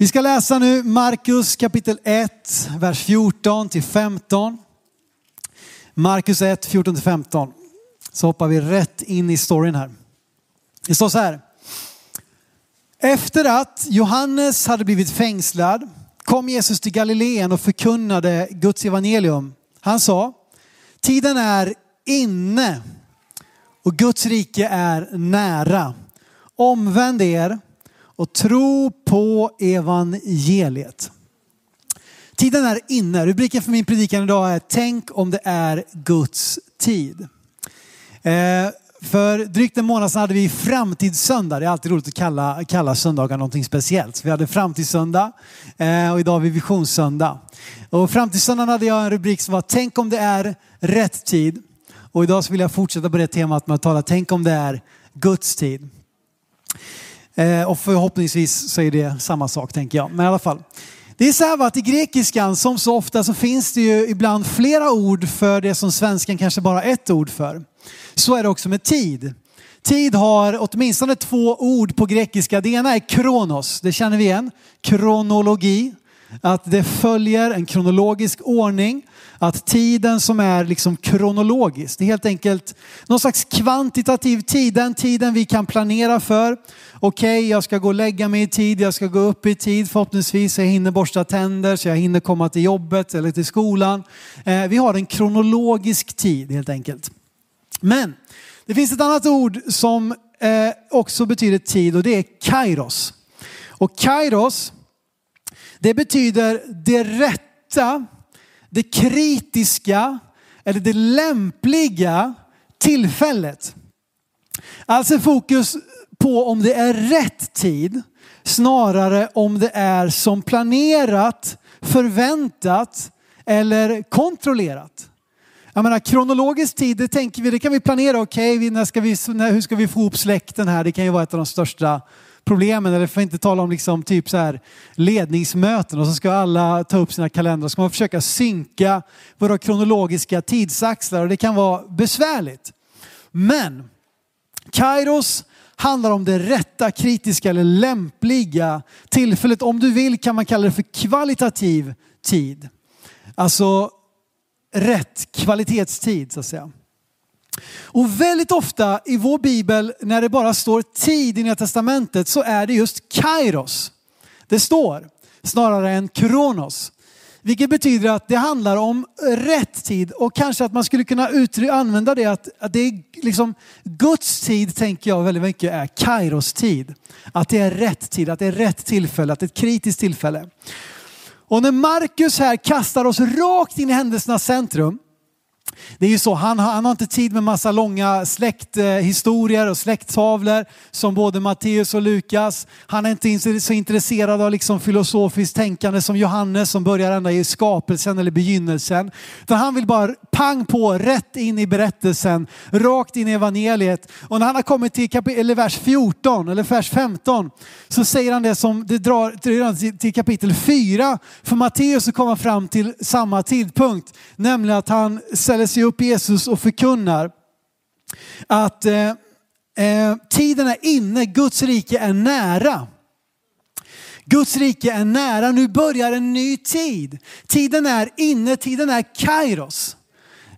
Vi ska läsa nu Markus kapitel 1, vers 14 till 15. Markus 1, 14 till 15. Så hoppar vi rätt in i storyn här. Det står så här. Efter att Johannes hade blivit fängslad kom Jesus till Galileen och förkunnade Guds evangelium. Han sa, tiden är inne och Guds rike är nära. Omvänd er och tro på evangeliet. Tiden är inne. Rubriken för min predikan idag är Tänk om det är Guds tid. Eh, för drygt en månad sedan hade vi framtidssöndag. Det är alltid roligt att kalla, kalla söndagar någonting speciellt. Så vi hade framtidssöndag eh, och idag har vi visionssöndag. Och framtidssöndagen hade jag en rubrik som var Tänk om det är rätt tid. Och idag så vill jag fortsätta på det temat med att tala Tänk om det är Guds tid. Eh, och förhoppningsvis så är det samma sak tänker jag. Men i alla fall. Det är så här att i grekiskan som så ofta så finns det ju ibland flera ord för det som svenskan kanske bara ett ord för. Så är det också med tid. Tid har åtminstone två ord på grekiska. Det ena är kronos, det känner vi igen. Kronologi, att det följer en kronologisk ordning. Att tiden som är liksom kronologisk, det är helt enkelt någon slags kvantitativ tid, den tiden vi kan planera för. Okej, okay, jag ska gå och lägga mig i tid, jag ska gå upp i tid förhoppningsvis, jag hinner borsta tänder så jag hinner komma till jobbet eller till skolan. Eh, vi har en kronologisk tid helt enkelt. Men det finns ett annat ord som eh, också betyder tid och det är kairos. Och kairos, det betyder det rätta, det kritiska eller det lämpliga tillfället. Alltså fokus på om det är rätt tid snarare om det är som planerat, förväntat eller kontrollerat. Jag menar kronologisk tid, det tänker vi, det kan vi planera. Okej, okay, när ska vi, när, hur ska vi få ihop släkten här? Det kan ju vara ett av de största problemen. Eller för att inte tala om liksom typ så här ledningsmöten och så ska alla ta upp sina kalendrar. Så ska man försöka synka våra kronologiska tidsaxlar och det kan vara besvärligt. Men Kairos handlar om det rätta, kritiska eller lämpliga tillfället. Om du vill kan man kalla det för kvalitativ tid. Alltså rätt kvalitetstid så att säga. Och väldigt ofta i vår bibel när det bara står tid i Nya Testamentet så är det just kairos. Det står snarare än kronos. Vilket betyder att det handlar om rätt tid och kanske att man skulle kunna använda det att, att det är liksom Guds tid tänker jag väldigt mycket är Kairos tid. Att det är rätt tid, att det är rätt tillfälle, att det är ett kritiskt tillfälle. Och när Markus här kastar oss rakt in i händelsernas centrum det är ju så, han har, han har inte tid med massa långa släkthistorier och släkttavlor som både Matteus och Lukas. Han är inte så intresserad av liksom filosofiskt tänkande som Johannes som börjar ända i skapelsen eller begynnelsen. Utan han vill bara pang på, rätt in i berättelsen, rakt in i evangeliet. Och när han har kommit till kap- eller vers 14 eller vers 15 så säger han det som det drar till kapitel 4. För Matteus så kommer fram till samma tidpunkt, nämligen att han ställer sig upp Jesus och förkunnar att eh, eh, tiden är inne, Guds rike är nära. Guds rike är nära, nu börjar en ny tid. Tiden är inne, tiden är kairos.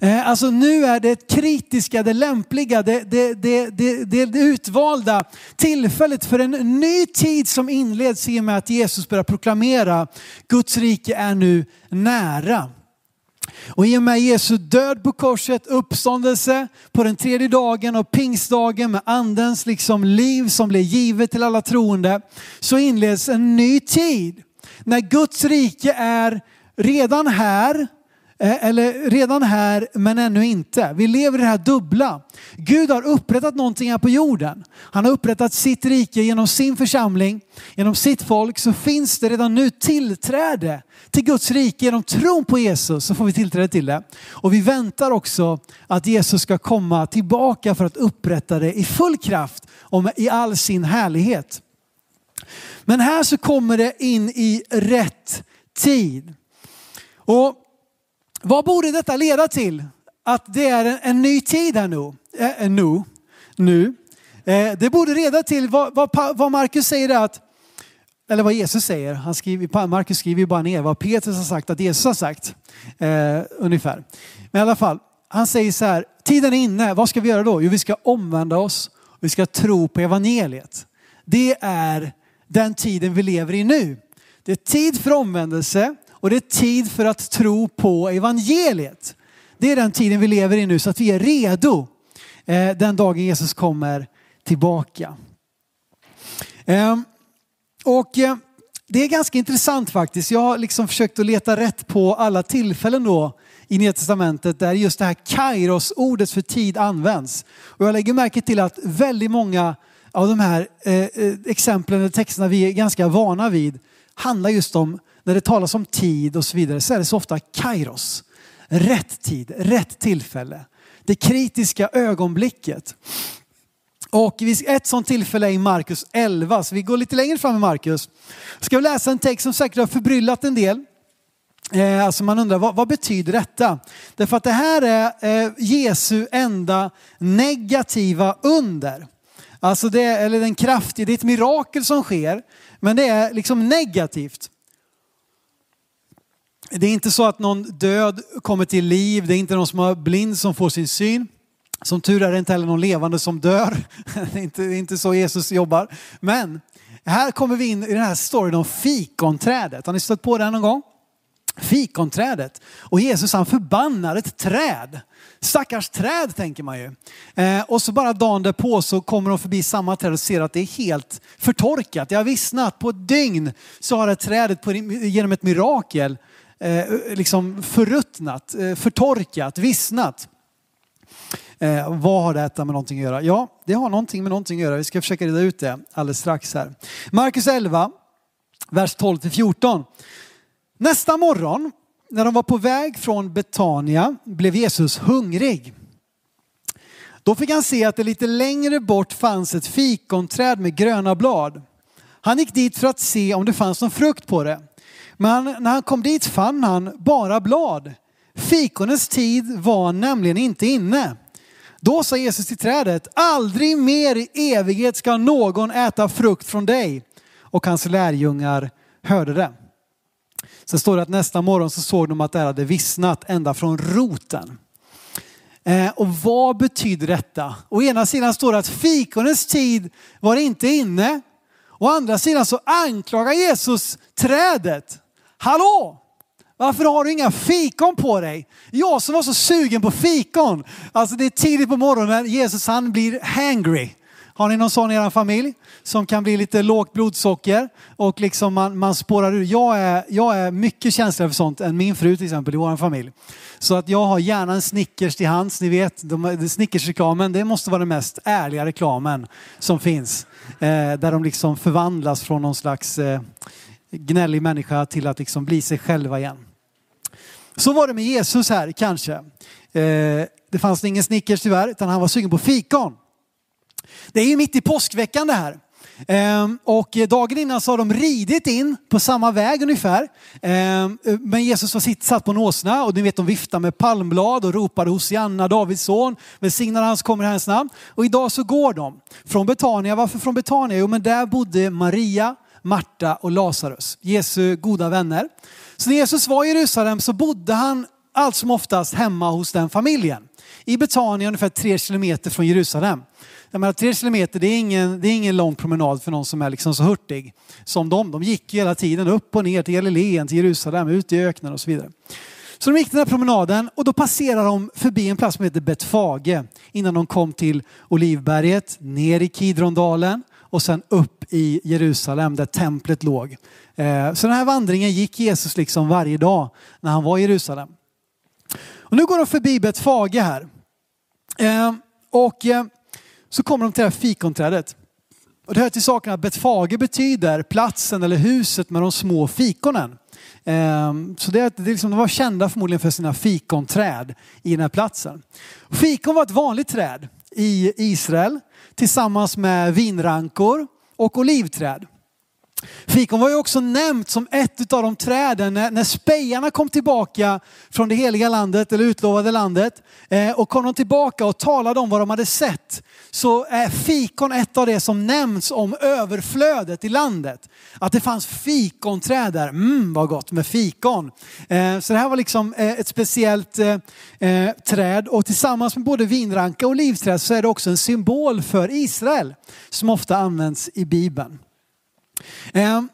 Eh, alltså nu är det kritiska, det lämpliga, det, det, det, det, det utvalda tillfället för en ny tid som inleds i och med att Jesus börjar proklamera Guds rike är nu nära. Och i och med Jesu död på korset, uppståndelse på den tredje dagen och pingstdagen med andens liksom liv som blir givet till alla troende så inleds en ny tid. När Guds rike är redan här Eh, eller redan här men ännu inte. Vi lever i det här dubbla. Gud har upprättat någonting här på jorden. Han har upprättat sitt rike genom sin församling, genom sitt folk så finns det redan nu tillträde till Guds rike. Genom tron på Jesus så får vi tillträde till det. Och vi väntar också att Jesus ska komma tillbaka för att upprätta det i full kraft och i all sin härlighet. Men här så kommer det in i rätt tid. Och vad borde detta leda till? Att det är en, en ny tid här nu. Eh, eh nu. nu. Eh, det borde leda till vad, vad, vad Markus säger att eller vad Jesus säger. Han skriver, Markus skriver ju bara ner vad Petrus har sagt att Jesus har sagt. Eh, ungefär. Men i alla fall, han säger så här, tiden är inne, vad ska vi göra då? Jo, vi ska omvända oss och vi ska tro på evangeliet. Det är den tiden vi lever i nu. Det är tid för omvändelse och det är tid för att tro på evangeliet. Det är den tiden vi lever i nu så att vi är redo eh, den dagen Jesus kommer tillbaka. Ehm, och eh, det är ganska intressant faktiskt. Jag har liksom försökt att leta rätt på alla tillfällen då i Nya Testamentet där just det här kairos-ordet för tid används. Och jag lägger märke till att väldigt många av de här eh, eh exemplen eller texterna vi är ganska vana vid handlar just om, när det talas om tid och så vidare, så är det så ofta kairos. Rätt tid, rätt tillfälle. Det kritiska ögonblicket. Och ett sånt tillfälle är i Markus 11, så vi går lite längre fram i Markus. Ska vi läsa en text som säkert har förbryllat en del. Eh, alltså man undrar vad, vad, betyder detta? Därför att det här är eh, Jesu enda negativa under. Alltså det, eller den kraftiga, det är ett mirakel som sker, men det är liksom negativt. Det är inte så att någon död kommer till liv, det är inte någon som är blind som får sin syn. Som tur är det inte heller någon levande som dör. Det är inte, inte så Jesus jobbar. Men här kommer vi in i den här storyn om fikonträdet. Har ni stött på den någon gång? Fikonträdet. Och Jesus han förbannar ett träd. Stackars träd tänker man ju. Eh, och så bara dagen därpå så kommer de förbi samma träd och ser att det är helt förtorkat. Det har vissnat. På ett dygn så har det trädet på, genom ett mirakel eh, liksom förruttnat, eh, förtorkat, vissnat. Eh, vad har detta med någonting att göra? Ja, det har någonting med någonting att göra. Vi ska försöka reda ut det alldeles strax här. Markus 11, vers 12 till 14. Nästa morgon när de var på väg från Betania blev Jesus hungrig. Då fick han se att det lite längre bort fanns ett fikonträd med gröna blad. Han gick dit för att se om det fanns någon frukt på det. Men när han kom dit fann han bara blad. Fikonens tid var nämligen inte inne. Då sa Jesus till trädet, aldrig mer i evighet ska någon äta frukt från dig. Och hans lärjungar hörde det. Sen står det att nästa morgon så såg de att det hade vissnat ända från roten. Eh, och vad betyder detta? Å ena sidan står det att fikonens tid var inte inne. Å andra sidan så anklagar Jesus trädet. Hallå! Varför har du inga fikon på dig? Jag som var så sugen på fikon. Alltså det är tidigt på morgonen, Jesus han blir hangry. Har ni någon sån i er familj som kan bli lite lågt blodsocker och liksom man, man spårar ur? Jag är, jag är mycket känsligare för sånt än min fru till exempel i vår familj. Så att jag har gärna en Snickers till hands. Ni vet, de, Snickers-reklamen, det måste vara den mest ärliga reklamen som finns. Eh, där de liksom förvandlas från någon slags eh, gnällig människa till att liksom bli sig själva igen. Så var det med Jesus här kanske. Eh, det fanns ingen Snickers tyvärr, utan han var sugen på fikon. Det är ju mitt i påskveckan det här. Ehm, och dagen innan så har de ridit in på samma väg ungefär. Ehm, men Jesus var satt på en åsna och ni vet de viftar med palmblad och ropade Hosianna, Davids son. Välsignad hans kommer i hans namn. Och idag så går de från Betania. Varför från Betania? Jo men där bodde Maria, Marta och Lazarus, Jesu goda vänner. Så när Jesus var i Jerusalem så bodde han allt som oftast hemma hos den familjen. I Betania ungefär tre kilometer från Jerusalem. Jag menar, tre kilometer det är, ingen, det är ingen lång promenad för någon som är liksom så hurtig som de. De gick hela tiden upp och ner till Galileen, till Jerusalem, ut i öknen och så vidare. Så de gick den här promenaden och då passerar de förbi en plats som heter Betfage innan de kom till Olivberget, ner i Kidrondalen och sen upp i Jerusalem där templet låg. Eh, så den här vandringen gick Jesus liksom varje dag när han var i Jerusalem. Och nu går de förbi Betfage här. Eh, och eh, så kommer de till det här fikonträdet. Och det hör till saken att Betfage betyder platsen eller huset med de små fikonen. Ehm, så det, det liksom, de var kända förmodligen för sina fikonträd i den här platsen. Fikon var ett vanligt träd i Israel tillsammans med vinrankor och olivträd. Fikon var ju också nämnt som ett av de träden när, när spejarna kom tillbaka från det heliga landet, eller utlovade landet. Eh, och kom de tillbaka och talade om vad de hade sett. Så är fikon ett av det som nämns om överflödet i landet. Att det fanns fikonträd där. Mm, vad gott med fikon. Eh, så det här var liksom eh, ett speciellt eh, eh träd. Och tillsammans med både vinranka och olivträd så är det också en symbol för Israel. Som ofta används i Bibeln. Ehm,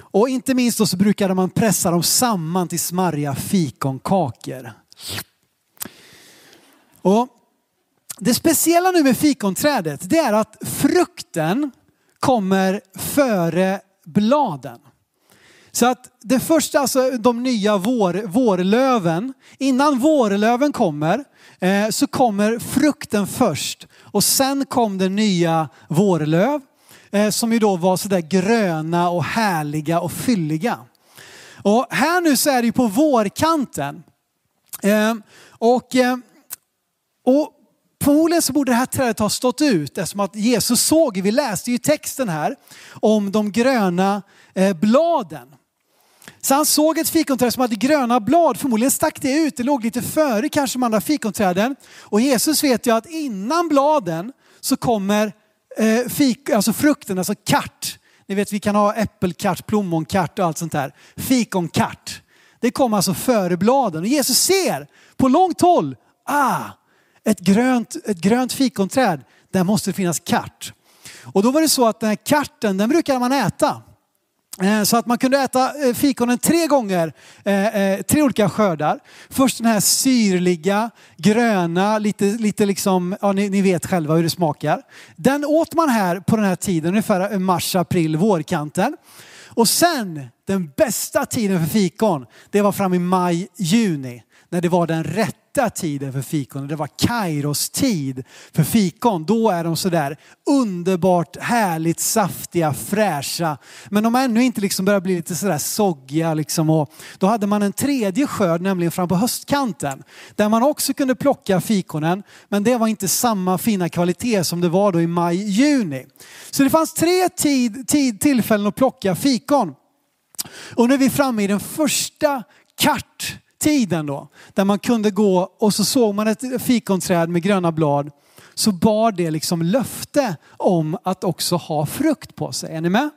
och inte minst så brukade man pressa dem samman till smarriga fikonkakor. Och det speciella nu med fikonträdet det är att frukten kommer före bladen. Så att det första, alltså de nya vår, vårlöven, innan vårlöven kommer eh, så kommer frukten först och sen kom det nya vårlöv Eh, som ju då var sådär gröna och härliga och fylliga. Och här nu så är det ju på vårkanten. Eh, och, eh, och förmodligen så borde det här trädet ha stått ut eftersom att Jesus såg, vi läste ju texten här, om de gröna bladen. Så han såg ett fikonträd som hade gröna blad, förmodligen stack det ut, det låg lite före kanske de andra fikonträden. Och Jesus vet ju att innan bladen så kommer eh, fik, alltså frukten, alltså kart. Ni vet vi kan ha äppelkart, plommonkart och allt sånt där. Fikonkart. Det kommer alltså före bladen. Och Jesus ser på långt håll, ah, ett grönt, ett grönt fikonträd, där måste det finnas kart. Och då var det så att den här karten, den brukade man äta. Eh, så att man kunde äta eh, fikonen tre gånger, eh, tre olika skördar. Först den här syrliga, gröna, lite, lite liksom, ja ni, ni, vet själva hur det smakar. Den åt man här på den här tiden, ungefär mars, april, vårkanten. Och sen, den bästa tiden för fikon, det var fram i maj, juni. När det var den rätta rätta tiden för fikon. Det var Kairos tid för fikon. Då är de sådär underbart härligt saftiga, fräscha. Men de har ännu inte liksom börjat bli lite sådär soggiga. Liksom. Och då hade man en tredje skörd, nämligen fram på höstkanten. Där man också kunde plocka fikonen. Men det var inte samma fina kvalitet som det var då i maj, juni. Så det fanns tre tid, tid, tillfällen att plocka fikon. Och nu är vi framme i den första kart tiden då, där man kunde gå och så såg man ett fikonträd med gröna blad, så bar det liksom löfte om att också ha frukt på sig. Är ni med?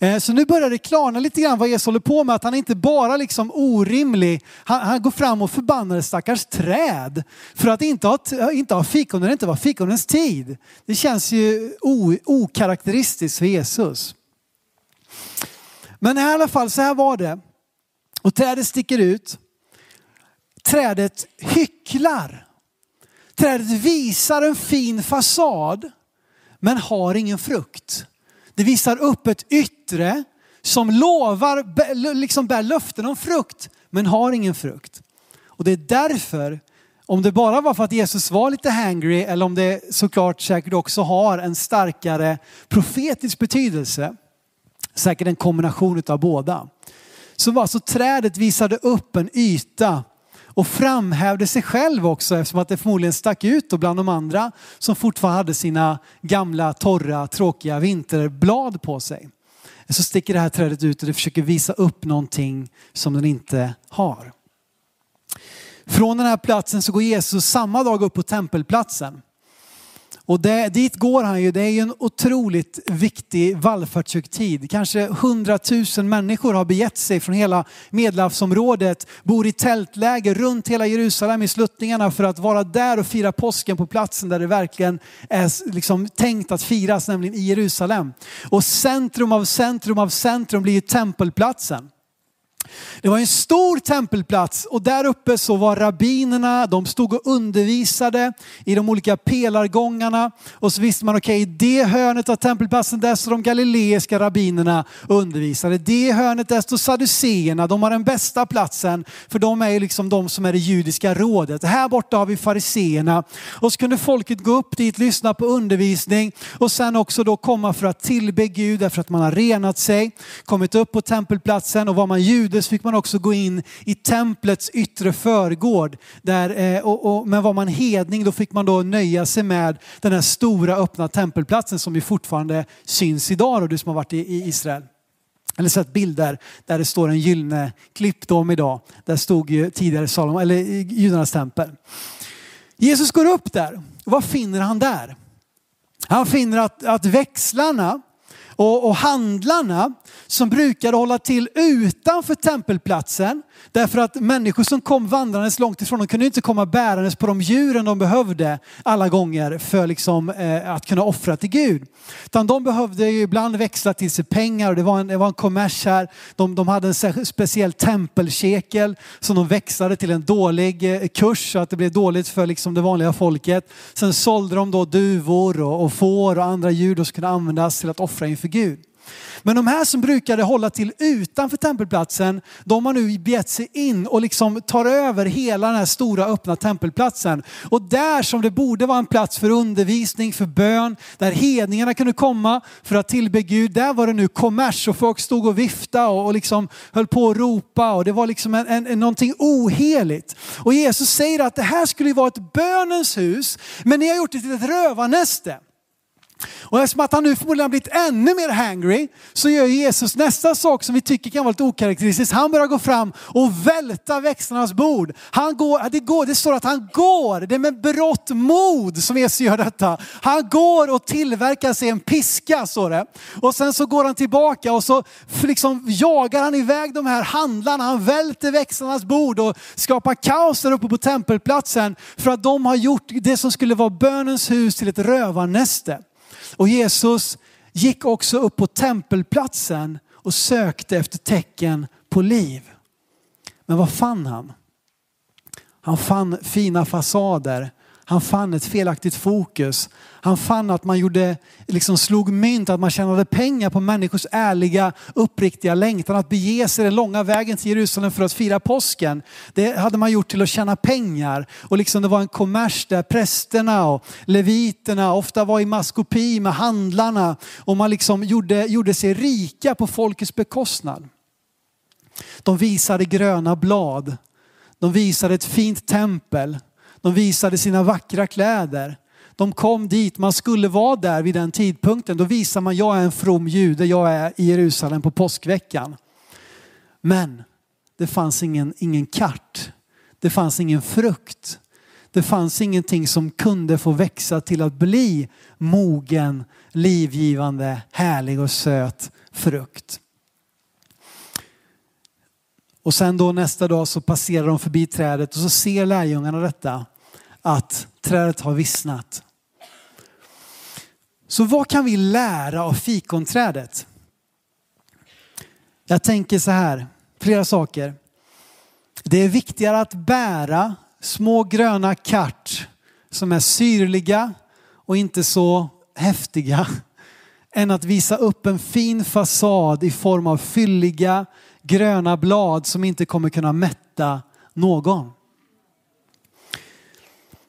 Eh, så nu börjar det klarna lite grann vad Jesus håller på med. Att han inte bara liksom orimlig, han, han går fram och förbannar ett stackars träd för att inte ha, inte ha fikon när det inte var fikonens tid. Det känns ju o, okaraktäristiskt för Jesus. Men i alla fall, så här var det. Och trädet sticker ut. Trädet hycklar. Trädet visar en fin fasad men har ingen frukt. Det visar upp ett yttre som lovar, liksom bär löften om frukt men har ingen frukt. Och det är därför, om det bara var för att Jesus var lite hangry eller om det såklart säkert också har en starkare profetisk betydelse, säkert en kombination av båda så var alltså trädet visade upp en yta och framhävde sig själv också eftersom att det förmodligen stack ut bland de andra som fortfarande hade sina gamla torra tråkiga vinterblad på sig. Så sticker det här trädet ut och det försöker visa upp någonting som den inte har. Från den här platsen så går Jesus samma dag upp på tempelplatsen. Och det, dit går han ju, det är ju en otroligt viktig vallfärdshögtid. Kanske hundratusen människor har begett sig från hela medelhavsområdet, bor i tältläger runt hela Jerusalem i sluttningarna för att vara där och fira påsken på platsen där det verkligen är liksom tänkt att firas, nämligen i Jerusalem. Och centrum av centrum av centrum blir ju tempelplatsen. Det var en stor tempelplats och där uppe så var rabbinerna, de stod och undervisade i de olika pelargångarna. Och så visste man, okej, okay, det hörnet av tempelplatsen, där står de galileiska rabbinerna och undervisade. Det hörnet, där står saduceerna, de har den bästa platsen, för de är ju liksom de som är det judiska rådet. Här borta har vi fariseerna. Och så kunde folket gå upp dit, lyssna på undervisning och sen också då komma för att tillbe Gud därför att man har renat sig, kommit upp på tempelplatsen och var man jude behövdes fick man också gå in i templets yttre förgård. Där, eh, och, och, men var man hedning då fick man då nöja sig med den här stora öppna tempelplatsen som ju fortfarande syns idag, och du som har varit i, i Israel. Eller sett bilder där det står en gyllene klippdom idag. Där stod ju tidigare Salomon, eller eh, judarnas tempel. Jesus går upp där. Vad finner han där? Han finner att, att växlarna och, och handlarna som brukade hålla till utanför tempelplatsen. Därför att människor som kom vandrandes långt ifrån, de kunde inte komma bärandes på de djuren de behövde alla gånger för liksom, eh, att kunna offra till Gud. Utan de behövde ju ibland växla till sig pengar och det var en, det var en kommers här. De, de hade en speciell tempelkekel som de växlade till en dålig eh, kurs så att det blev dåligt för liksom det vanliga folket. Sen sålde de då duvor och, och får och andra djur som kunde användas till att offra inför Gud. Men de här som brukade hålla till utanför tempelplatsen, de har nu begett sig in och liksom tar över hela den här stora öppna tempelplatsen. Och där som det borde vara en plats för undervisning, för bön, där hedningarna kunde komma för att tillbe Gud, där var det nu kommers och folk stod och viftade och, och liksom höll på att ropa och det var liksom en, en, en, någonting oheligt. Och Jesus säger att det här skulle vara ett bönens hus, men ni har gjort det till ett rövarnäste. Och eftersom att han nu förmodligen har blivit ännu mer hangry så gör Jesus nästa sak som vi tycker kan vara lite okaraktäristiskt. Han börjar gå fram och välta växlarnas bord. Han går, det, går, det står att han går, det är med berått mod som Jesus gör detta. Han går och tillverkar sig en piska står det. Och sen så går han tillbaka och så liksom jagar han iväg de här handlarna. Han välter växlarnas bord och skapar kaos där uppe på tempelplatsen för att de har gjort det som skulle vara bönens hus till ett rövarnäste. Och Jesus gick också upp på tempelplatsen och sökte efter tecken på liv. Men vad fann han? Han fann fina fasader. Han fann ett felaktigt fokus. Han fann att man gjorde, liksom slog mynt, att man tjänade pengar på människors ärliga, uppriktiga längtan att bege sig den långa vägen till Jerusalem för att fira påsken. Det hade man gjort till att tjäna pengar. Och liksom det var en kommers där prästerna och leviterna ofta var i maskopi med handlarna. Och man liksom gjorde, gjorde sig rika på folkets bekostnad. De visade gröna blad. De visade ett fint tempel. De visade sina vackra kläder. De kom dit, man skulle vara där vid den tidpunkten. Då visar man, jag är en from jude, jag är i Jerusalem på påskveckan. Men det fanns ingen, ingen kart. Det fanns ingen frukt. Det fanns ingenting som kunde få växa till att bli mogen, livgivande, härlig och söt frukt. Och sen då nästa dag så passerar de förbi trädet och så ser lärjungarna detta att trädet har vissnat. Så vad kan vi lära av fikonträdet? Jag tänker så här, flera saker. Det är viktigare att bära små gröna kart som är syrliga och inte så häftiga än att visa upp en fin fasad i form av fylliga gröna blad som inte kommer kunna mätta någon.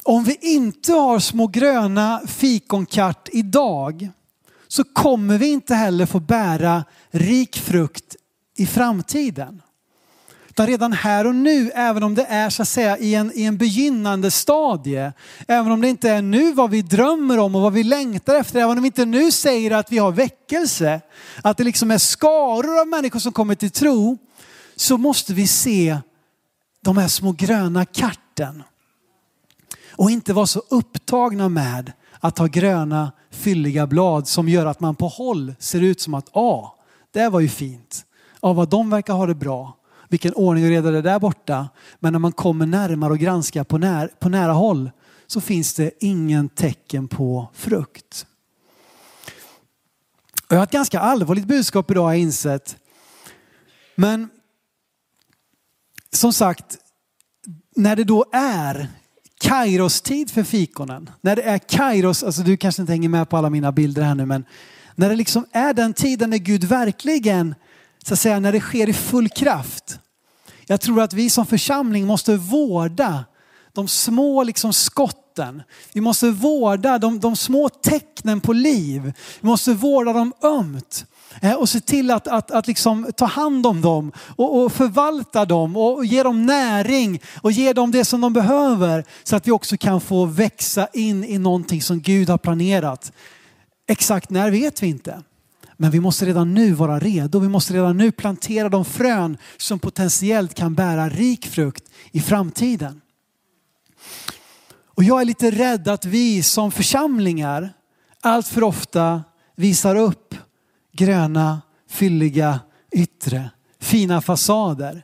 Om vi inte har små gröna fikonkart idag så kommer vi inte heller få bära rik frukt i framtiden. Utan redan här och nu, även om det är så att säga i en, i en begynnande stadie, även om det inte är nu vad vi drömmer om och vad vi längtar efter, även om vi inte nu säger att vi har väckelse, att det liksom är skaror av människor som kommer till tro, så måste vi se de här små gröna karten. Och inte vara så upptagna med att ha gröna fylliga blad som gör att man på håll ser ut som att ja, det var ju fint. Ja, vad de verkar ha det bra. Vilken ordning och reda det är där borta. Men när man kommer närmare och granskar på, när, på nära håll så finns det ingen tecken på frukt. Jag har ett ganska allvarligt budskap idag har jag insett. Men som sagt, när det då är Kairos-tid för fikonen. När det är Kairos, alltså du kanske inte hänger med på alla mina bilder här nu, men när det liksom är den tiden när Gud verkligen, så att säga, när det sker i full kraft. Jag tror att vi som församling måste vårda de små liksom skotten. Vi måste vårda de, de små tecknen på liv. Vi måste vårda dem ömt. Eh, och se till att, att, att liksom ta hand om dem och, och förvalta dem och ge dem näring och ge dem det som de behöver så att vi också kan få växa in i någonting som Gud har planerat. Exakt när vet vi inte. Men vi måste redan nu vara redo. Vi måste redan nu plantera de frön som potentiellt kan bära rik frukt i framtiden. Och jag är lite rädd att vi som församlingar allt för ofta visar upp gröna, fylliga yttre, fina fasader,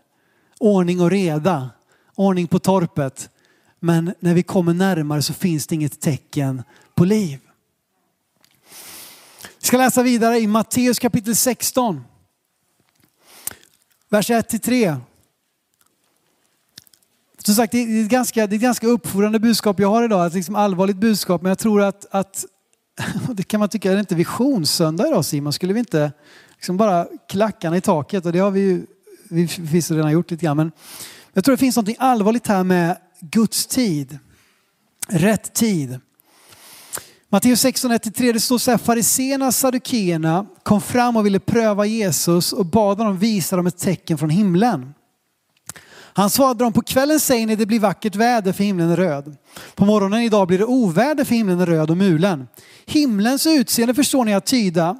ordning och reda, ordning på torpet. Men när vi kommer närmare så finns det inget tecken på liv. Vi ska läsa vidare i Matteus kapitel 16. Vers 1-3. Som sagt, det är ett ganska, det är ett ganska uppfordrande budskap jag har idag, ett liksom allvarligt budskap, men jag tror att, att det kan man tycka, är det inte visionssöndag idag Simon? Skulle vi inte liksom bara klackarna i taket? Och det har vi ju vi förvisso redan gjort lite grann. Men jag tror det finns något allvarligt här med Guds tid. Rätt tid. Matteus 16, 1-3, det står så här, fariséerna sadukeerna saddukeerna kom fram och ville pröva Jesus och bad honom visa dem ett tecken från himlen. Han svarade dem, på kvällen säger ni det blir vackert väder för himlen är röd. På morgonen idag blir det oväder för himlen är röd och mulen. Himlens utseende förstår ni att tyda,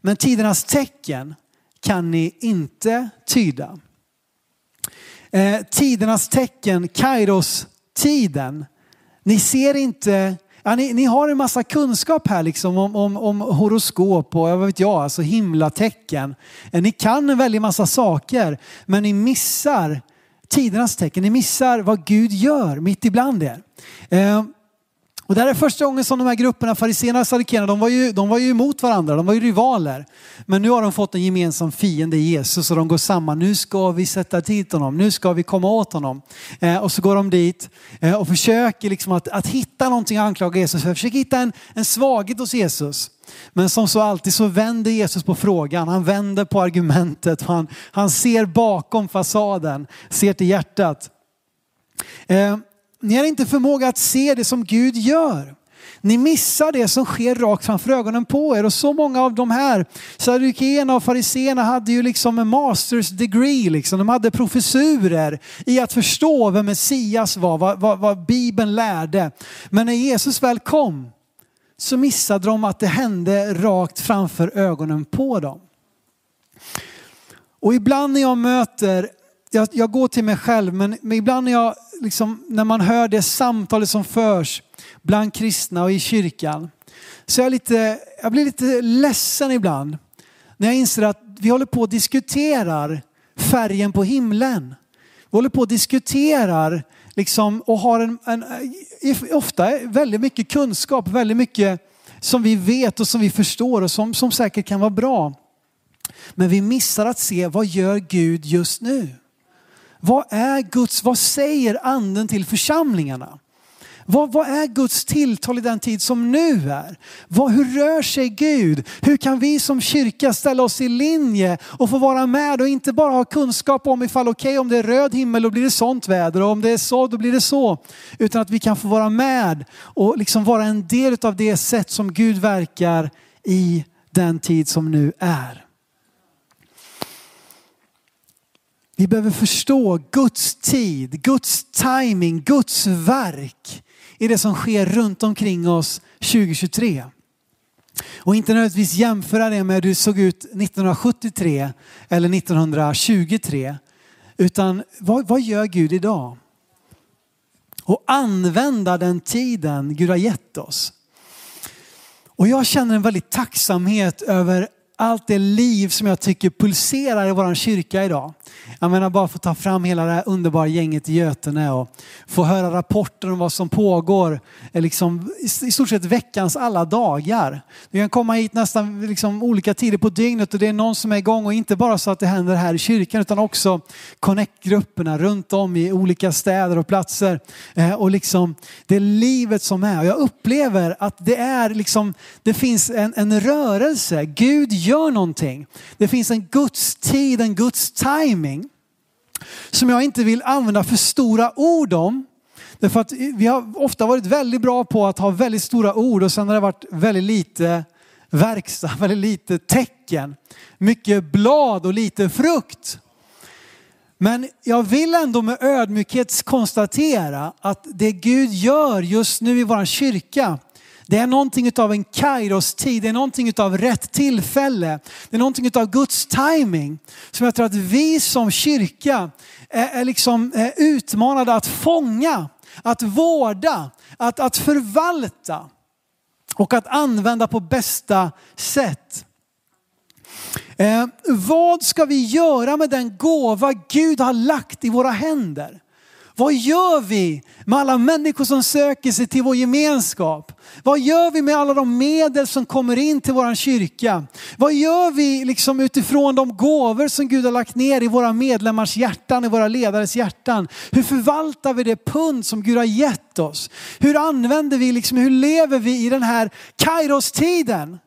men tidernas tecken kan ni inte tyda. Eh, tidernas tecken, Kairos tiden. Ni ser inte Ja, ni, ni, har en massa kunskap här liksom om, om, om horoskop och vad vet jag, alltså himlatecken. Eh, ni kan en väldig massa saker, men ni missar tidernas tecken. Ni missar vad Gud gör mitt ibland er. Eh, och det här är första gången som de här grupperna, fariséerna och sadikéerna, de, var ju, de var ju emot varandra, de var ju rivaler. Men nu har de fått en gemensam fiende i Jesus och de går samman. Nu ska vi sätta dit honom, nu ska vi komma åt honom. Eh, och så går de dit eh, och försöker liksom att, att hitta någonting att anklaga Jesus för. Försöker hitta en, en svaghet hos Jesus. Men som så alltid så vänder Jesus på frågan, han vänder på argumentet, han, han ser bakom fasaden, ser till hjärtat. Eh, ni har inte förmåga att se det som Gud gör. Ni missar det som sker rakt framför ögonen på er. Och så många av de här saddukeerna och fariseerna hade ju liksom en masters degree. Liksom. De hade professurer i att förstå vem Messias var, vad, vad, vad Bibeln lärde. Men när Jesus väl kom så missade de att det hände rakt framför ögonen på dem. Och ibland när jag möter, jag, jag går till mig själv, men, men ibland när, jag, liksom, när man hör det samtalet som förs bland kristna och i kyrkan, så jag, lite, jag blir lite ledsen ibland när jag inser att vi håller på och diskuterar färgen på himlen. Vi håller på och diskuterar liksom, och har en, en, ofta väldigt mycket kunskap, väldigt mycket som vi vet och som vi förstår och som, som säkert kan vara bra. Men vi missar att se vad gör Gud just nu? Vad är Guds, vad säger anden till församlingarna? Vad, vad, är Guds tilltal i den tid som nu är? Vad, hur rör sig Gud? Hur kan vi som kyrka ställa oss i linje och få vara med och inte bara ha kunskap om ifall okej okay, om det är röd himmel då blir det sånt väder och om det är så då blir det så. Utan att vi kan få vara med och liksom vara en del av det sätt som Gud verkar i den tid som nu är. Vi behöver förstå Guds tid, Guds timing, Guds verk i det som sker runt omkring oss 2023. Och inte nödvändigtvis jämföra det med hur det såg ut 1973 eller 1923. Utan vad, vad gör Gud idag? Och använda den tiden Gud har gett oss. Och jag känner en väldigt tacksamhet över allt det liv som jag tycker pulserar i vår kyrka idag. Jag menar bara få ta fram hela det här underbara gänget i Götene och få höra rapporter om vad som pågår eh, liksom, i stort sett veckans alla dagar. Vi kan komma hit nästan liksom, olika tider på dygnet och det är någon som är igång och inte bara så att det händer här i kyrkan utan också connect-grupperna runt om i olika städer och platser. Eh, och liksom, det är livet som är. Och jag upplever att det är liksom, det finns en, en rörelse. Gud gör någonting. Det finns en Guds tid, en Guds timing som jag inte vill använda för stora ord om. Därför att vi har ofta varit väldigt bra på att ha väldigt stora ord och sen har det varit väldigt lite verkstad, väldigt lite tecken. Mycket blad och lite frukt. Men jag vill ändå med ödmjukhet konstatera att det Gud gör just nu i vår kyrka, det är någonting av en kairos-tid, det är någonting av rätt tillfälle. Det är någonting av Guds timing som jag tror att vi som kyrka är, är liksom är utmanade att fånga, att vårda, att, att förvalta och att använda på bästa sätt. Eh, vad ska vi göra med den gåva Gud har lagt i våra händer? Vad gör vi med alla människor som söker sig till vår gemenskap? Vad gör vi med alla de medel som kommer in till vår kyrka? Vad gör vi liksom utifrån de gåvor som Gud har lagt ner i våra medlemmars hjärtan, i våra ledares hjärtan? Hur förvaltar vi det pund som Gud har gett oss? Hur använder vi, liksom, hur lever vi i den här Kairos-tiden?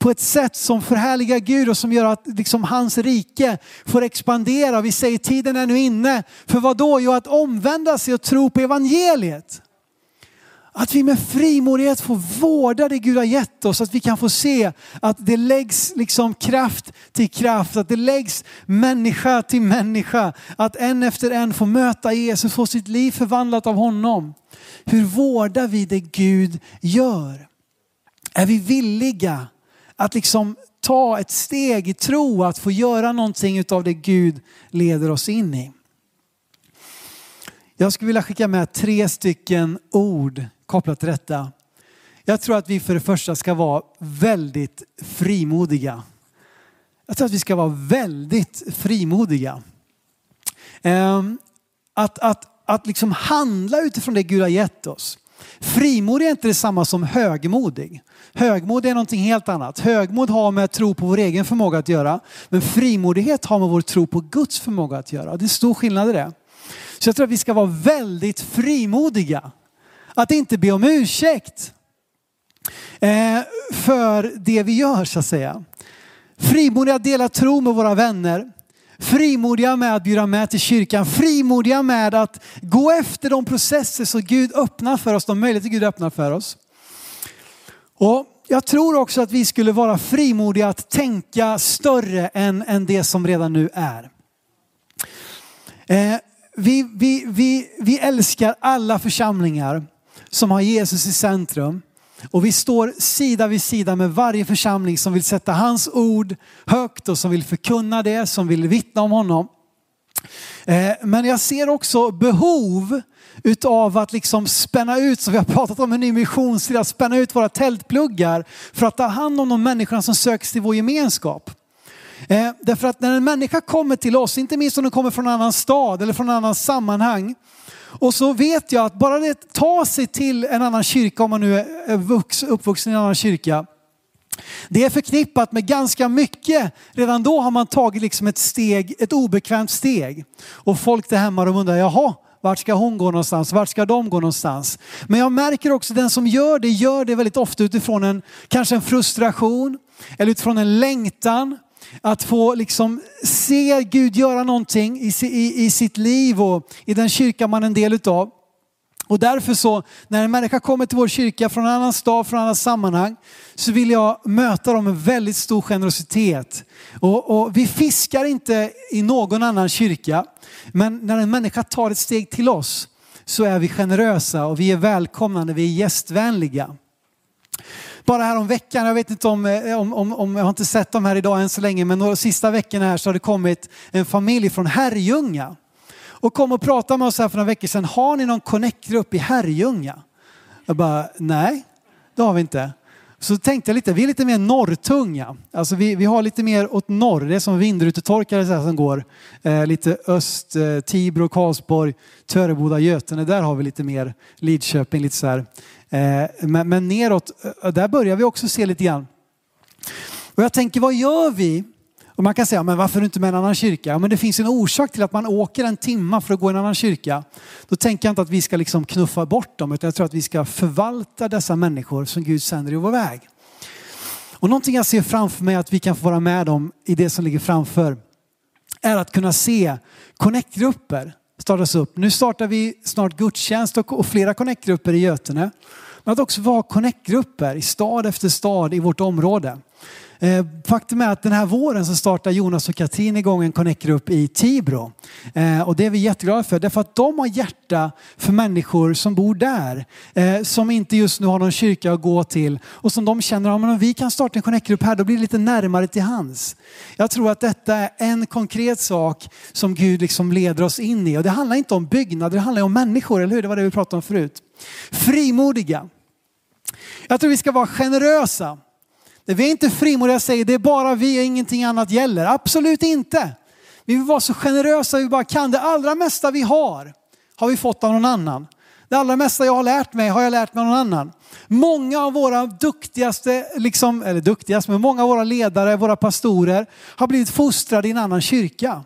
På ett sätt som förhärligar Gud och som gör att liksom hans rike får expandera. Vi säger tiden är nu inne. För vad då? Jo, att omvända sig och tro på evangeliet. Att vi med frimodighet får vårda det Gud har gett oss. Att vi kan få se att det läggs liksom kraft till kraft. Att det läggs människa till människa. Att en efter en får möta Jesus, få sitt liv förvandlat av honom. Hur vårdar vi det Gud gör? Är vi villiga att liksom ta ett steg i tro, att få göra någonting av det Gud leder oss in i. Jag skulle vilja skicka med tre stycken ord kopplat till detta. Jag tror att vi för det första ska vara väldigt frimodiga. Jag tror att vi ska vara väldigt frimodiga. Ehm, att, att, att liksom handla utifrån det Gud har gett oss. Frimodig är inte detsamma som högmodig. Högmod är någonting helt annat. Högmod har med tro på vår egen förmåga att göra. Men frimodighet har med vår tro på Guds förmåga att göra. Det är stor skillnad i det. Så jag tror att vi ska vara väldigt frimodiga. Att inte be om ursäkt eh, för det vi gör så att säga. Frimodiga att dela tro med våra vänner. Frimodiga med att bjuda med till kyrkan. Frimodiga med att gå efter de processer som Gud öppnar för oss, de möjligheter Gud öppnar för oss. Och jag tror också att vi skulle vara frimodiga att tänka större än, än det som redan nu är. Eh, vi, vi, vi, vi älskar alla församlingar som har Jesus i centrum. Och vi står sida vid sida med varje församling som vill sätta hans ord högt och som vill förkunna det, som vill vittna om honom. Eh, men jag ser också behov utav att liksom spänna ut, som vi har pratat om en ny missionstid, att spänna ut våra tältpluggar för att ta hand om de människorna som söks till vår gemenskap. Eh, därför att när en människa kommer till oss, inte minst om den kommer från en annan stad eller från en annan sammanhang, och så vet jag att bara det ta sig till en annan kyrka, om man nu är vux, uppvuxen i en annan kyrka, det är förknippat med ganska mycket. Redan då har man tagit liksom ett steg, ett obekvämt steg. Och folk där hemma de undrar, jaha, vart ska hon gå någonstans? Vart ska de gå någonstans? Men jag märker också att den som gör det, gör det väldigt ofta utifrån en, kanske en frustration eller utifrån en längtan. Att få liksom se Gud göra någonting i, i, i sitt liv och i den kyrka man är en del utav. Och därför så, när en människa kommer till vår kyrka från en annan stad, från annat sammanhang, så vill jag möta dem med väldigt stor generositet. Och, och, vi fiskar inte i någon annan kyrka, men när en människa tar ett steg till oss så är vi generösa och vi är välkomnande, vi är gästvänliga. Bara här om veckan, jag vet inte om, eh, om, om, om jag har inte sett dem här idag än så länge, men de sista veckorna här så har det kommit en familj från Herrljunga och kom och pratade med oss här för några veckor sedan. Har ni någon connect-grupp i Herrljunga? Jag bara, nej, det har vi inte. Så tänkte jag lite, vi är lite mer norrtunga. Alltså vi, vi har lite mer åt norr. Det är som vindrutetorkare som går. Eh, lite öst, eh, Tibro, Karlsborg, Töreboda, Götene. Där har vi lite mer Lidköping, lite så här. Eh, men, men neråt, eh, där börjar vi också se lite grann. Och jag tänker, vad gör vi och man kan säga, men varför inte med en annan kyrka? Men det finns en orsak till att man åker en timma för att gå i en annan kyrka. Då tänker jag inte att vi ska liksom knuffa bort dem, utan jag tror att vi ska förvalta dessa människor som Gud sänder i vår väg. Och någonting jag ser framför mig att vi kan få vara med om i det som ligger framför är att kunna se connectgrupper startas upp. Nu startar vi snart gudstjänst och flera connectgrupper i Götene. Men att också vara connectgrupper i stad efter stad i vårt område. Eh, faktum är att den här våren så startar Jonas och Katrin igång en connect-grupp i Tibro. Eh, och det är vi jätteglada för, därför att de har hjärta för människor som bor där. Eh, som inte just nu har någon kyrka att gå till och som de känner, om vi kan starta en connect-grupp här, då blir det lite närmare till hands. Jag tror att detta är en konkret sak som Gud liksom leder oss in i. Och det handlar inte om byggnader, det handlar om människor, eller hur? Det var det vi pratade om förut. Frimodiga. Jag tror vi ska vara generösa. Vi är inte frimodiga och säger det är bara vi och ingenting annat gäller. Absolut inte. Vi vill vara så generösa vi bara kan. Det allra mesta vi har har vi fått av någon annan. Det allra mesta jag har lärt mig har jag lärt mig av någon annan. Många av våra duktigaste, liksom, eller duktigaste, men många av våra ledare, våra pastorer har blivit fostrade i en annan kyrka.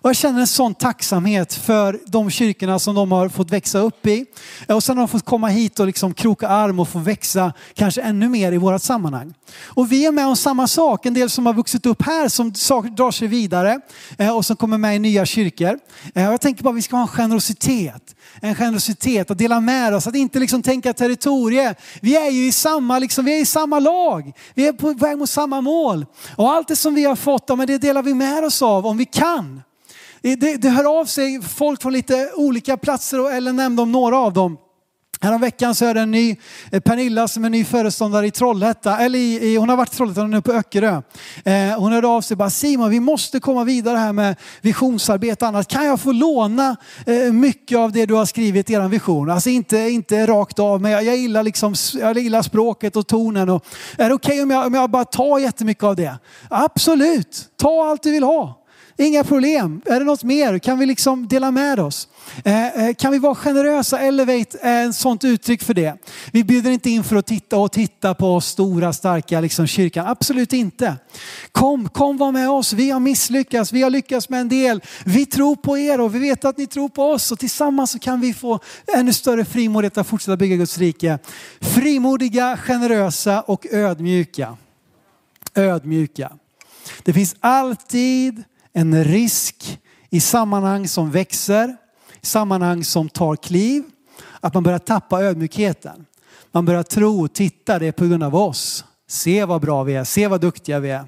Och jag känner en sån tacksamhet för de kyrkorna som de har fått växa upp i. Och sen har de fått komma hit och liksom kroka arm och få växa kanske ännu mer i vårt sammanhang. Och vi är med om samma sak. En del som har vuxit upp här som drar sig vidare eh, och som kommer med i nya kyrkor. Och jag tänker bara att vi ska ha en generositet. En generositet att dela med oss, att inte liksom tänka territorie. Vi är ju i samma, liksom, vi är i samma lag. Vi är på väg mot samma mål. Och allt det som vi har fått, ja, men det delar vi med oss av om vi kan. Det, det hör av sig folk från lite olika platser, och Ellen nämnde om några av dem. Häromveckan så är det en ny, eh, Pernilla som är ny föreståndare i Trollhättan, eller i, i, hon har varit i Trollhättan, hon är på Öckerö. Eh, hon hörde av sig bara, Simon vi måste komma vidare här med visionsarbete annars annat. Kan jag få låna eh, mycket av det du har skrivit i er vision? Alltså inte, inte rakt av, men jag, jag, gillar liksom, jag gillar språket och tonen. Och, är det okej okay om, jag, om jag bara tar jättemycket av det? Absolut, ta allt du vill ha. Inga problem. Är det något mer? Kan vi liksom dela med oss? Eh, eh kan vi vara generösa? Elevate är ett sånt uttryck för det. Vi bjuder inte in för att titta och titta på stora starka liksom, kyrkan. Absolut inte. Kom, kom var med oss. Vi har misslyckats. Vi har lyckats med en del. Vi tror på er och vi vet att ni tror på oss. Och tillsammans så kan vi få ännu större frimodighet att fortsätta bygga Guds rike. Frimodiga, generösa och ödmjuka. Ödmjuka. Det finns alltid en risk i sammanhang som växer, sammanhang som tar kliv, att man börjar tappa ödmjukheten. Man börjar tro, titta det är på grund av oss. Se vad bra vi är, se vad duktiga vi är.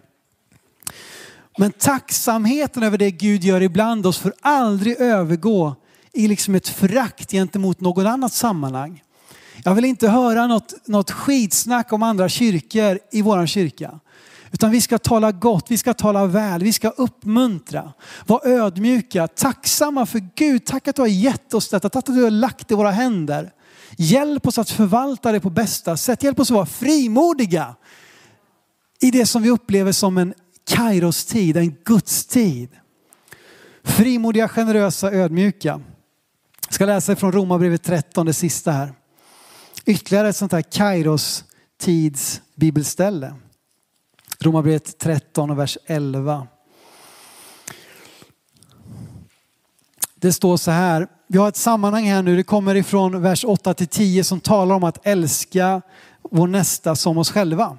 Men tacksamheten över det Gud gör ibland oss får aldrig övergå i liksom ett förakt gentemot något annat sammanhang. Jag vill inte höra något, något skitsnack om andra kyrkor i vår kyrka. Utan vi ska tala gott, vi ska tala väl, vi ska uppmuntra, vara ödmjuka, tacksamma för Gud. Tack att du har gett oss detta, tack att du har lagt det i våra händer. Hjälp oss att förvalta det på bästa sätt. Hjälp oss att vara frimodiga i det som vi upplever som en Kairos-tid, en Guds tid. Frimodiga, generösa, ödmjuka. Jag ska läsa från Romarbrevet 13, det sista här. Ytterligare ett sånt här Kairos tids bibelställe. Romarbrevet 13 och vers 11. Det står så här, vi har ett sammanhang här nu, det kommer ifrån vers 8 till 10 som talar om att älska vår nästa som oss själva.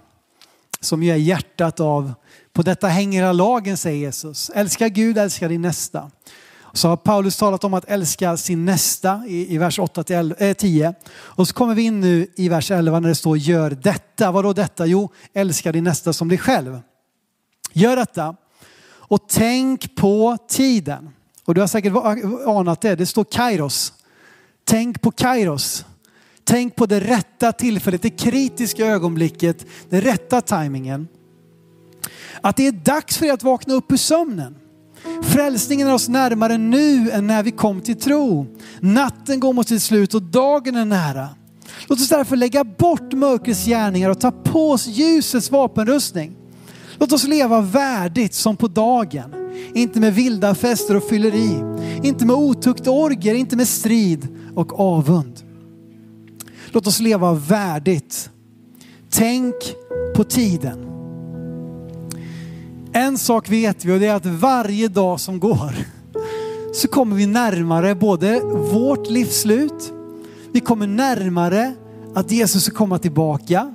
Som ju är hjärtat av, på detta hänger hela lagen säger Jesus. Älska Gud, älska din nästa. Så har Paulus talat om att älska sin nästa i, i vers 8 till 10. Eh, och så kommer vi in nu i vers 11 när det står gör detta. Vad då detta? Jo, älska din nästa som dig själv. Gör detta och tänk på tiden. Och du har säkert anat det, det står kairos. Tänk på kairos. Tänk på det rätta tillfället, det kritiska ögonblicket, den rätta tajmingen. Att det är dags för dig att vakna upp ur sömnen. Frälsningen är oss närmare nu än när vi kom till tro. Natten går mot sitt slut och dagen är nära. Låt oss därför lägga bort mörkrets gärningar och ta på oss ljusets vapenrustning. Låt oss leva värdigt som på dagen. Inte med vilda fester och fylleri. Inte med otukt och orger, inte med strid och avund. Låt oss leva värdigt. Tänk på tiden. En sak vet vi och det är att varje dag som går så kommer vi närmare både vårt livsslut, vi kommer närmare att Jesus ska komma tillbaka.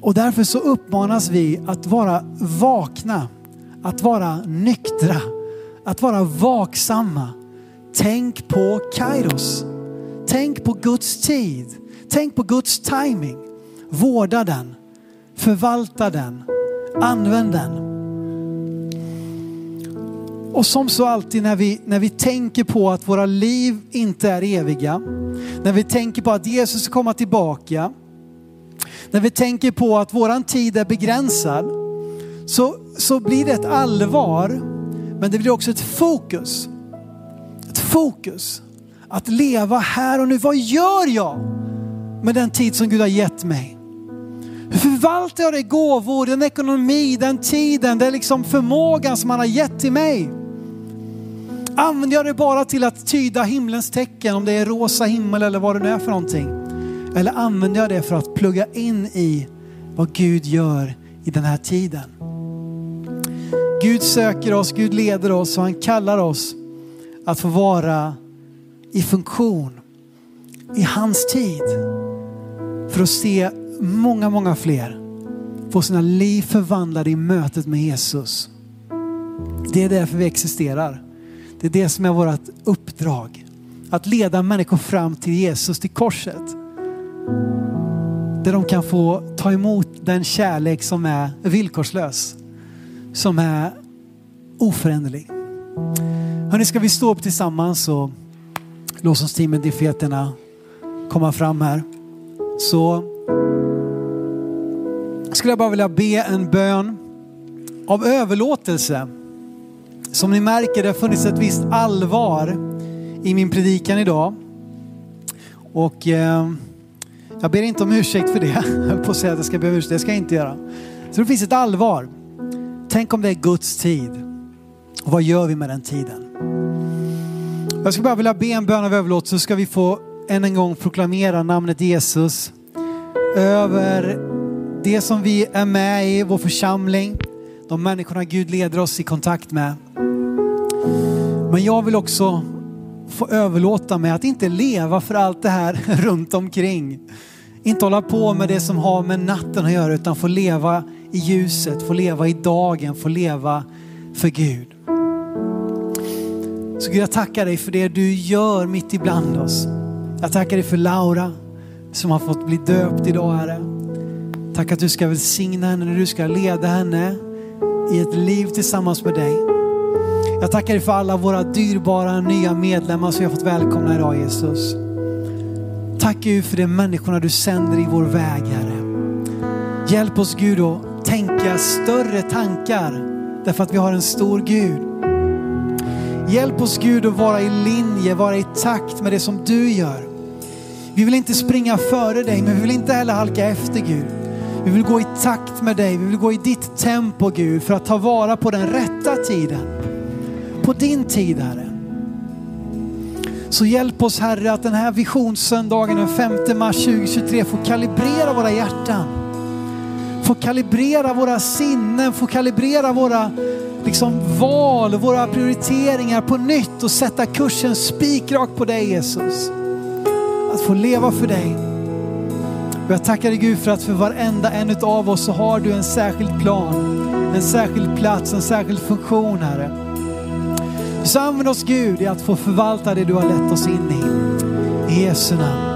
Och därför så uppmanas vi att vara vakna, att vara nyktra, att vara vaksamma. Tänk på Kairos. Tänk på Guds tid. tänk på Guds timing. Vårda den, förvalta den, använd den. Och som så alltid när vi, när vi tänker på att våra liv inte är eviga, när vi tänker på att Jesus ska komma tillbaka, när vi tänker på att våran tid är begränsad, så, så blir det ett allvar, men det blir också ett fokus. Ett fokus. Att leva här och nu. Vad gör jag med den tid som Gud har gett mig? Hur förvaltar jag det gåvor, den ekonomi, den tiden, den liksom förmågan som han har gett till mig? Använder jag det bara till att tyda himlens tecken, om det är rosa himmel eller vad det nu är för någonting? Eller använder jag det för att plugga in i vad Gud gör i den här tiden? Gud söker oss, Gud leder oss och han kallar oss att få vara i funktion i hans tid. För att se många, många fler få sina liv förvandlade i mötet med Jesus. Det är därför vi existerar. Det är det som är vårt uppdrag. Att leda människor fram till Jesus, till korset. Där de kan få ta emot den kärlek som är villkorslös. Som är oföränderlig. Hörni, ska vi stå upp tillsammans och lovsångsteamet, defeterna komma fram här. Så skulle jag bara vilja be en bön av överlåtelse. Som ni märker, det har funnits ett visst allvar i min predikan idag. Och eh, jag ber inte om ursäkt för det. Jag på att säga att jag ska be om ursäkt, det ska jag inte göra. Så det finns ett allvar. Tänk om det är Guds tid. Och vad gör vi med den tiden? Jag skulle bara vilja be en bön av överlåtelse så ska vi få än en gång proklamera namnet Jesus över det som vi är med i, vår församling, de människorna Gud leder oss i kontakt med. Men jag vill också få överlåta mig att inte leva för allt det här runt omkring. Inte hålla på med det som har med natten att göra utan få leva i ljuset, få leva i dagen, få leva för Gud. Så Gud, jag tackar dig för det du gör mitt ibland oss. Jag tackar dig för Laura som har fått bli döpt idag, Herre. Tack att du ska välsigna henne, när du ska leda henne i ett liv tillsammans med dig. Jag tackar dig för alla våra dyrbara nya medlemmar som vi har fått välkomna idag Jesus. Tack Gud för de människorna du sänder i vår väg Herre. Hjälp oss Gud att tänka större tankar därför att vi har en stor Gud. Hjälp oss Gud att vara i linje, vara i takt med det som du gör. Vi vill inte springa före dig men vi vill inte heller halka efter Gud. Vi vill gå i takt med dig, vi vill gå i ditt tempo Gud för att ta vara på den rätta tiden. På din tid Herre. Så hjälp oss Herre att den här visionssöndagen den 5 mars 2023 får kalibrera våra hjärtan. Få kalibrera våra sinnen, få kalibrera våra liksom, val och våra prioriteringar på nytt och sätta kursen spikrakt på dig Jesus. Att få leva för dig. Och jag tackar dig Gud för att för varenda en av oss så har du en särskild plan, en särskild plats, en särskild funktion Herre. Så använd oss Gud i att få förvalta det du har lett oss in i. I Jesu namn.